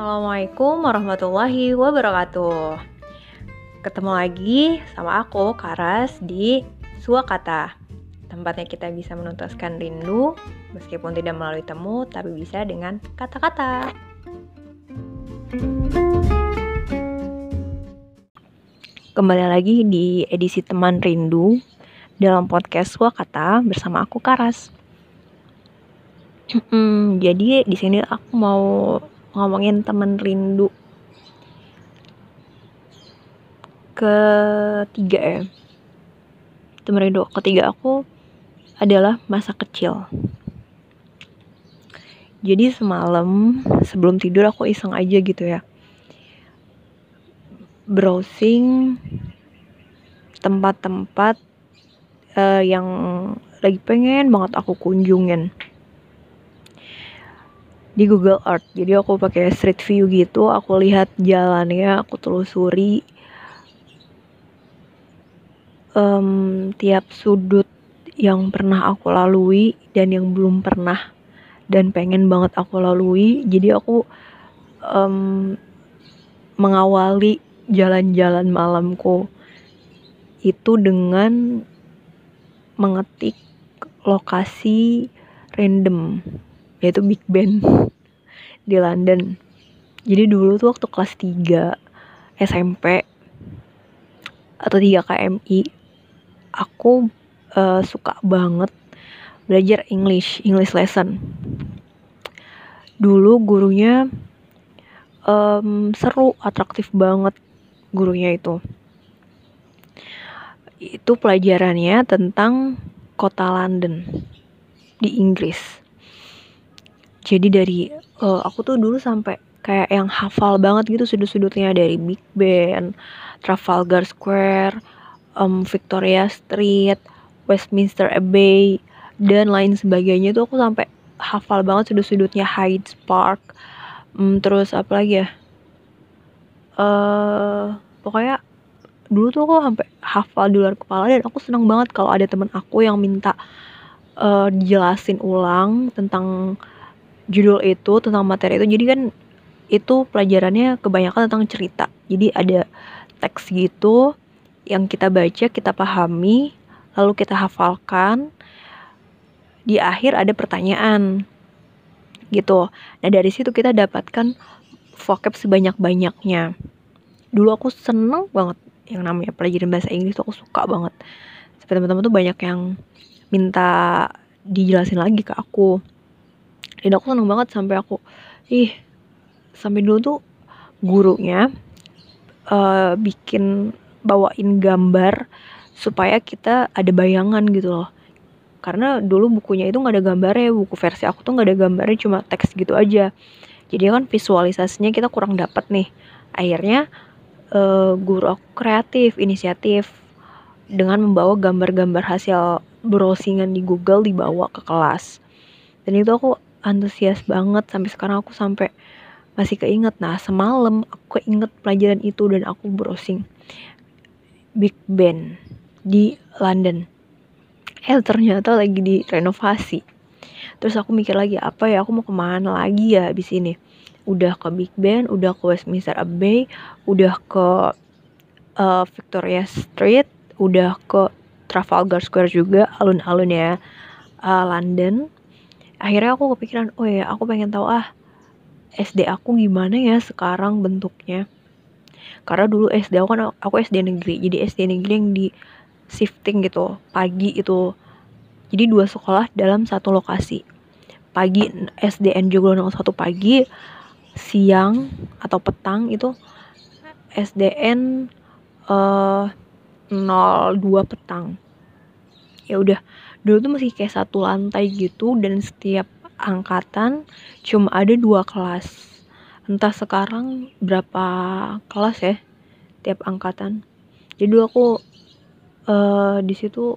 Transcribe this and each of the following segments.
Assalamualaikum warahmatullahi wabarakatuh. Ketemu lagi sama aku Karas di Suakata. Tempatnya kita bisa menuntaskan rindu meskipun tidak melalui temu tapi bisa dengan kata-kata. Kembali lagi di edisi teman rindu dalam podcast Suakata bersama aku Karas. Hmm, jadi di sini aku mau ngomongin temen rindu. Ketiga ya. Temen rindu ketiga aku adalah masa kecil. Jadi semalam sebelum tidur aku iseng aja gitu ya. Browsing tempat-tempat uh, yang lagi pengen banget aku kunjungin di Google Earth. Jadi aku pakai street view gitu aku lihat jalannya aku telusuri um, tiap sudut yang pernah aku lalui dan yang belum pernah dan pengen banget aku lalui. Jadi aku um, mengawali jalan-jalan malamku itu dengan mengetik lokasi random yaitu Big Ben di London. Jadi dulu tuh waktu kelas 3 SMP atau 3 KMI aku uh, suka banget belajar English English lesson. Dulu gurunya um, seru atraktif banget gurunya itu. Itu pelajarannya tentang kota London di Inggris jadi dari uh, aku tuh dulu sampai kayak yang hafal banget gitu sudut-sudutnya dari Big Ben, Trafalgar Square, um, Victoria Street, Westminster Abbey dan lain sebagainya tuh aku sampai hafal banget sudut-sudutnya Hyde Park. Um, terus apa lagi ya? Uh, pokoknya dulu tuh aku sampai hafal di luar kepala dan aku senang banget kalau ada temen aku yang minta uh, dijelasin ulang tentang judul itu tentang materi itu jadi kan itu pelajarannya kebanyakan tentang cerita. Jadi ada teks gitu yang kita baca kita pahami lalu kita hafalkan di akhir ada pertanyaan gitu. Nah dari situ kita dapatkan vocab sebanyak-banyaknya. Dulu aku seneng banget yang namanya pelajaran bahasa Inggris tuh aku suka banget. Sampai teman-teman tuh banyak yang minta dijelasin lagi ke aku dan aku seneng banget sampai aku ih sampai dulu tuh gurunya uh, bikin bawain gambar supaya kita ada bayangan gitu loh. Karena dulu bukunya itu nggak ada gambarnya buku versi aku tuh nggak ada gambarnya cuma teks gitu aja. Jadi kan visualisasinya kita kurang dapat nih. Akhirnya uh, guru aku kreatif inisiatif dengan membawa gambar-gambar hasil browsingan di Google dibawa ke kelas. Dan itu aku antusias banget sampai sekarang aku sampai masih keinget. Nah semalam aku keinget pelajaran itu dan aku browsing Big Ben di London. Eh ternyata lagi direnovasi. Terus aku mikir lagi apa ya aku mau ke mana lagi ya habis ini? Udah ke Big Ben udah ke Westminster Abbey udah ke uh, Victoria Street udah ke Trafalgar Square juga alun-alun ya uh, London akhirnya aku kepikiran oh ya aku pengen tahu ah SD aku gimana ya sekarang bentuknya? Karena dulu SD aku kan aku SD negeri jadi SD negeri yang di shifting gitu pagi itu. Jadi dua sekolah dalam satu lokasi. Pagi SDN Joglo satu pagi siang atau petang itu SDN uh, 02 petang. Ya udah dulu tuh masih kayak satu lantai gitu dan setiap angkatan cuma ada dua kelas. Entah sekarang berapa kelas ya tiap angkatan. Jadi dulu aku uh, di situ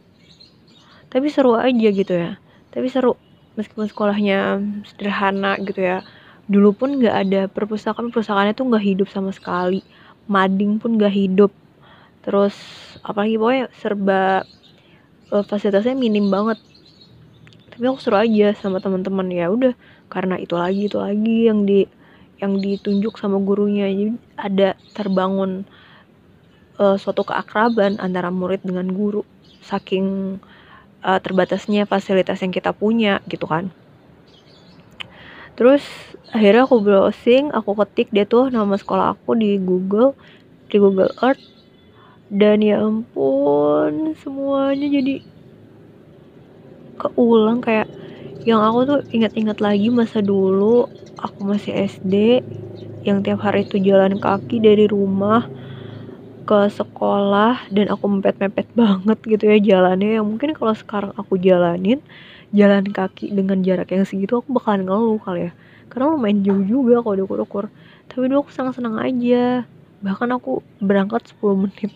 tapi seru aja gitu ya. Tapi seru meskipun sekolahnya sederhana gitu ya. Dulu pun nggak ada perpustakaan perpustakaannya tuh nggak hidup sama sekali. Mading pun nggak hidup. Terus apalagi pokoknya serba fasilitasnya minim banget. Tapi aku seru aja sama teman-teman. Ya udah karena itu lagi itu lagi yang di yang ditunjuk sama gurunya. Jadi ada terbangun uh, suatu keakraban antara murid dengan guru saking uh, terbatasnya fasilitas yang kita punya gitu kan. Terus akhirnya aku browsing aku ketik dia tuh nama sekolah aku di Google di Google Earth dan ya ampun semuanya jadi keulang kayak yang aku tuh ingat-ingat lagi masa dulu aku masih SD yang tiap hari itu jalan kaki dari rumah ke sekolah dan aku mepet-mepet banget gitu ya jalannya. Yang mungkin kalau sekarang aku jalanin jalan kaki dengan jarak yang segitu aku bakalan ngeluh kali ya. Karena lumayan jauh juga kalau diukur-ukur. Tapi dulu aku senang-senang aja. Bahkan aku berangkat 10 menit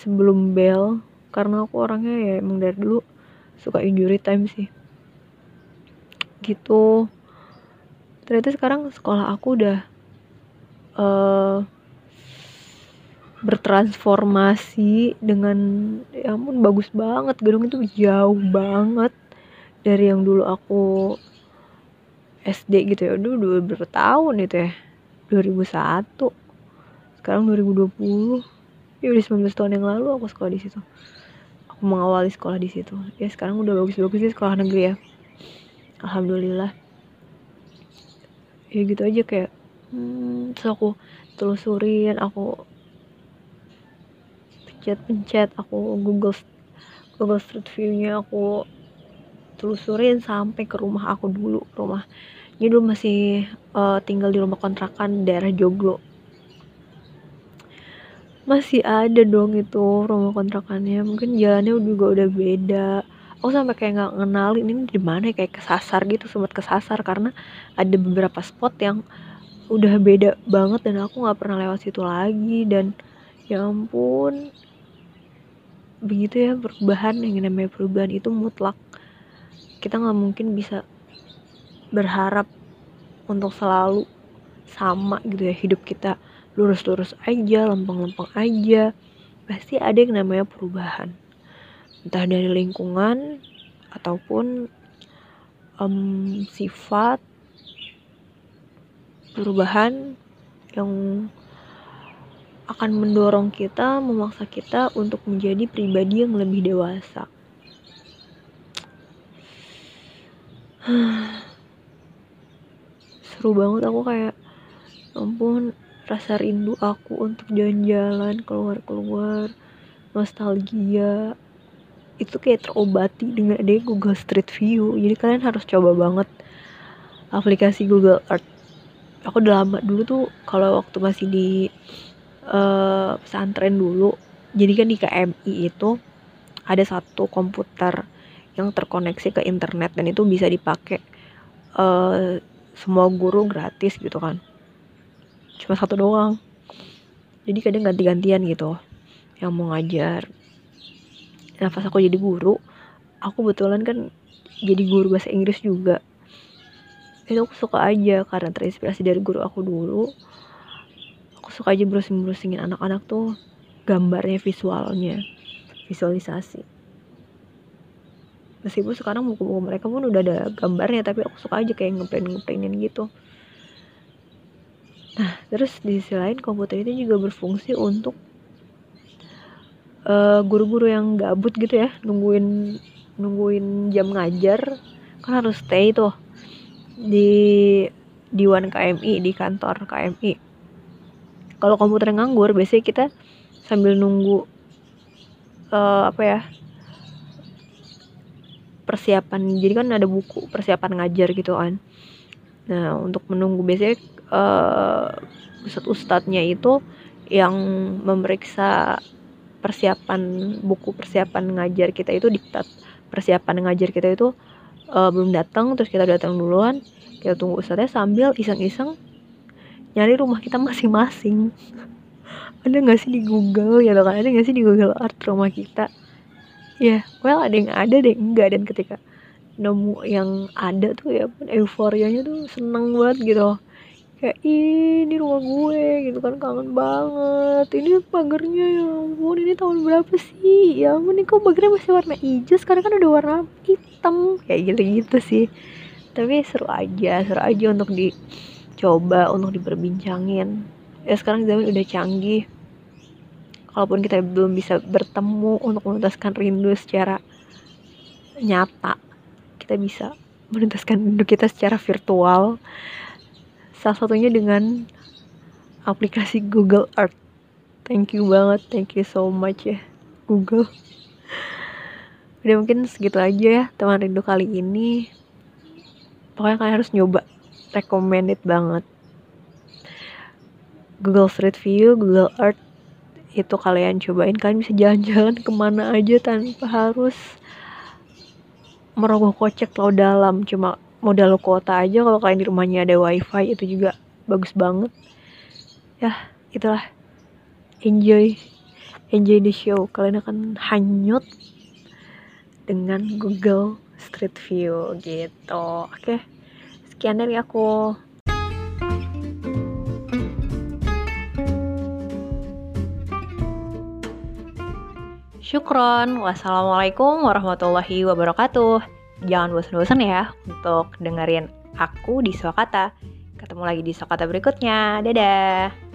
sebelum bel karena aku orangnya ya emang dari dulu suka injury time sih. Gitu. Ternyata sekarang sekolah aku udah uh, bertransformasi dengan ya ampun bagus banget. Gedung itu jauh banget dari yang dulu aku SD gitu ya. Dulu dua berapa tahun itu ya? 2001 sekarang 2020 ya udah 19 tahun yang lalu aku sekolah di situ. Aku mengawali sekolah di situ. Ya sekarang udah bagus-bagus sih sekolah negeri ya. Alhamdulillah. Ya gitu aja kayak hmm, terus aku telusurin aku pencet-pencet aku google google street view-nya aku telusurin sampai ke rumah aku dulu rumah. Ini dulu masih uh, tinggal di rumah kontrakan daerah Joglo masih ada dong itu rumah kontrakannya. Mungkin jalannya juga udah beda. Aku sampai kayak nggak ngenalin ini di mana ya, kayak kesasar gitu sempat kesasar karena ada beberapa spot yang udah beda banget dan aku nggak pernah lewat situ lagi. Dan ya ampun begitu ya perubahan yang namanya perubahan itu mutlak. Kita nggak mungkin bisa berharap untuk selalu sama gitu ya hidup kita lurus-lurus aja lempeng-lempeng aja pasti ada yang namanya perubahan entah dari lingkungan ataupun um, sifat perubahan yang akan mendorong kita, memaksa kita untuk menjadi pribadi yang lebih dewasa. Seru banget aku kayak, ya ampun, rasa rindu aku untuk jalan-jalan, keluar-keluar, nostalgia, itu kayak terobati dengan adanya Google Street View. Jadi kalian harus coba banget aplikasi Google Earth. Aku udah lama dulu tuh kalau waktu masih di uh, pesantren dulu jadi kan di KMI itu ada satu komputer yang terkoneksi ke internet dan itu bisa dipakai uh, semua guru gratis gitu kan cuma satu doang. Jadi kadang ganti-gantian gitu yang mau ngajar. Nah pas aku jadi guru aku betulan kan jadi guru bahasa Inggris juga. Itu aku suka aja karena terinspirasi dari guru aku dulu aku suka aja browsing-browsingin anak-anak tuh gambarnya visualnya visualisasi. Meskipun sekarang buku-buku mereka pun udah ada gambarnya tapi aku suka aja kayak ngeprint ngeprintin gitu terus di sisi lain komputer itu juga berfungsi untuk eh, guru-guru yang gabut gitu ya nungguin nungguin jam ngajar. Kan harus stay tuh di di One KMI di kantor KMI kalau komputer nganggur biasanya kita sambil nunggu uh, apa ya persiapan. Jadi kan ada buku persiapan ngajar gitu kan. Nah untuk menunggu biasanya uh, ustadz ustadznya itu yang memeriksa persiapan buku persiapan ngajar kita itu diktat persiapan ngajar kita itu uh, belum datang terus kita datang duluan kita tunggu ustadznya sambil iseng-iseng nyari rumah kita masing-masing. Ada nggak sih di Google ya kan? Ada nggak sih di Google Art rumah kita? Ya yeah, well ada yang ada deh enggak. Dan ketika nemu yang ada tuh ya pun euforianya tuh seneng banget gitu kayak ini rumah gue gitu kan kangen banget. Ini pagarnya ya ampun ini tahun berapa sih? Ya ampun ini kok pagarnya masih warna hijau? Sekarang kan udah warna hitam. Kayak gitu gitu sih. Tapi seru aja seru aja untuk coba untuk diperbincangin. Ya sekarang zaman udah canggih. Kalaupun kita belum bisa bertemu untuk menuntaskan rindu secara nyata kita bisa menuntaskan rindu kita secara virtual salah satunya dengan aplikasi Google Earth. Thank you banget thank you so much ya Google. Udah mungkin segitu aja ya teman rindu kali ini. Pokoknya kalian harus nyoba recommended banget. Google Street View, Google Earth itu kalian cobain. Kalian bisa jalan-jalan ke mana aja tanpa harus merogoh kocek terlalu dalam. Cuma modal kuota aja kalau kalian di rumahnya ada wifi itu juga bagus banget. Ya itulah. Enjoy. Enjoy the show. Kalian akan hanyut dengan Google Street View gitu. Oke sekian dari aku. Syukron. Wassalamualaikum warahmatullahi wabarakatuh. Jangan bosan-bosan ya untuk dengerin aku di Swakata. Ketemu lagi di Swakata berikutnya. Dadah.